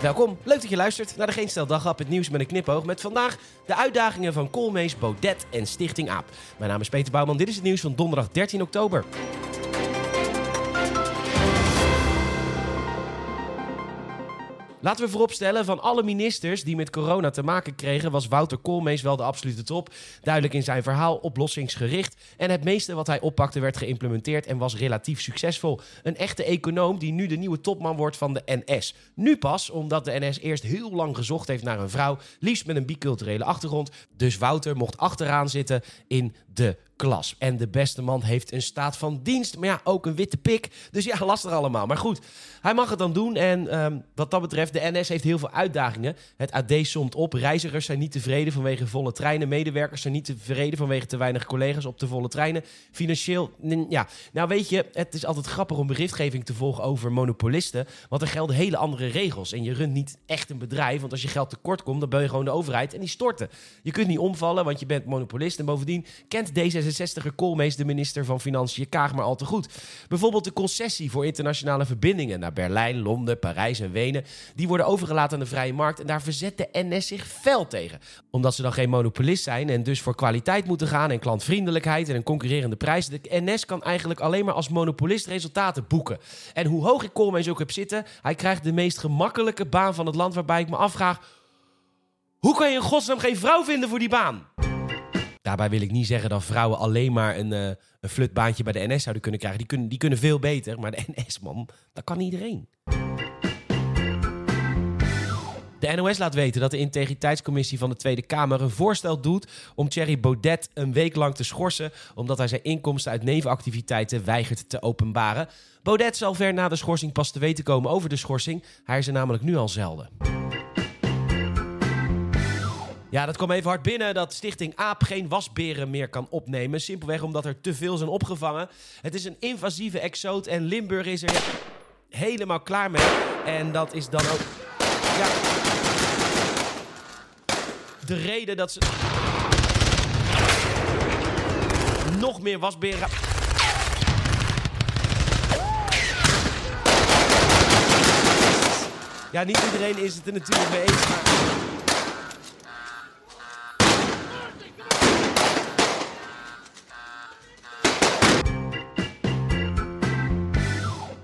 Welkom, leuk dat je luistert naar de Geen Stel het nieuws met een knipoog. Met vandaag de uitdagingen van Koolmees, Baudet en Stichting AAP. Mijn naam is Peter Bouwman, dit is het nieuws van donderdag 13 oktober. Laten we vooropstellen, van alle ministers die met corona te maken kregen, was Wouter Koolmees wel de absolute top. Duidelijk in zijn verhaal, oplossingsgericht. En het meeste wat hij oppakte werd geïmplementeerd en was relatief succesvol. Een echte econoom die nu de nieuwe topman wordt van de NS. Nu pas, omdat de NS eerst heel lang gezocht heeft naar een vrouw, liefst met een biculturele achtergrond. Dus Wouter mocht achteraan zitten in de klas. En de beste man heeft een staat van dienst, maar ja, ook een witte pik. Dus ja, lastig allemaal. Maar goed, hij mag het dan doen. En ehm, wat dat betreft, de NS heeft heel veel uitdagingen. Het AD somt op. Reizigers zijn niet tevreden vanwege volle treinen. Medewerkers zijn niet tevreden vanwege te weinig collega's op de volle treinen. Financieel, ja. Nou weet je, het is altijd grappig om berichtgeving te volgen over monopolisten. Want er gelden hele andere regels. En je runt niet echt een bedrijf. Want als je geld tekort komt, dan ben je gewoon de overheid. En die storten. Je kunt niet omvallen, want je bent monopolist. En bovendien kent D66er Koolmees, de minister van Financiën, Kaag maar al te goed. Bijvoorbeeld de concessie voor internationale verbindingen naar Berlijn, Londen, Parijs en Wenen. Die worden overgelaten aan de vrije markt en daar verzet de NS zich fel tegen. Omdat ze dan geen monopolist zijn en dus voor kwaliteit moeten gaan en klantvriendelijkheid en een concurrerende prijs. De NS kan eigenlijk alleen maar als monopolist resultaten boeken. En hoe hoog ik Koolmees ook heb zitten, hij krijgt de meest gemakkelijke baan van het land waarbij ik me afvraag... Hoe kan je in godsnaam geen vrouw vinden voor die baan? Daarbij wil ik niet zeggen dat vrouwen alleen maar een, uh, een flutbaantje bij de NS zouden kunnen krijgen. Die kunnen, die kunnen veel beter. Maar de NS, man, dat kan iedereen. De NOS laat weten dat de integriteitscommissie van de Tweede Kamer een voorstel doet om Thierry Baudet een week lang te schorsen, omdat hij zijn inkomsten uit nevenactiviteiten weigert te openbaren. Baudet zal ver na de schorsing pas te weten komen over de schorsing. Hij is er namelijk nu al zelden. Ja, dat kwam even hard binnen dat Stichting AAP geen wasberen meer kan opnemen. Simpelweg omdat er te veel zijn opgevangen. Het is een invasieve exoot en Limburg is er helemaal klaar mee. En dat is dan ook... Ja, de reden dat ze... Nog meer wasberen... Ja, niet iedereen is het er natuurlijk mee eens, maar...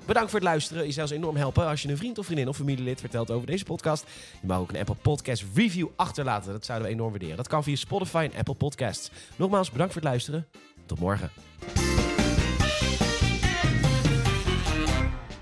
Bedankt voor het luisteren. Je zou ons enorm helpen als je een vriend of vriendin of familielid vertelt over deze podcast. Je mag ook een Apple Podcast review achterlaten. Dat zouden we enorm waarderen. Dat kan via Spotify en Apple Podcasts. Nogmaals, bedankt voor het luisteren. Tot morgen.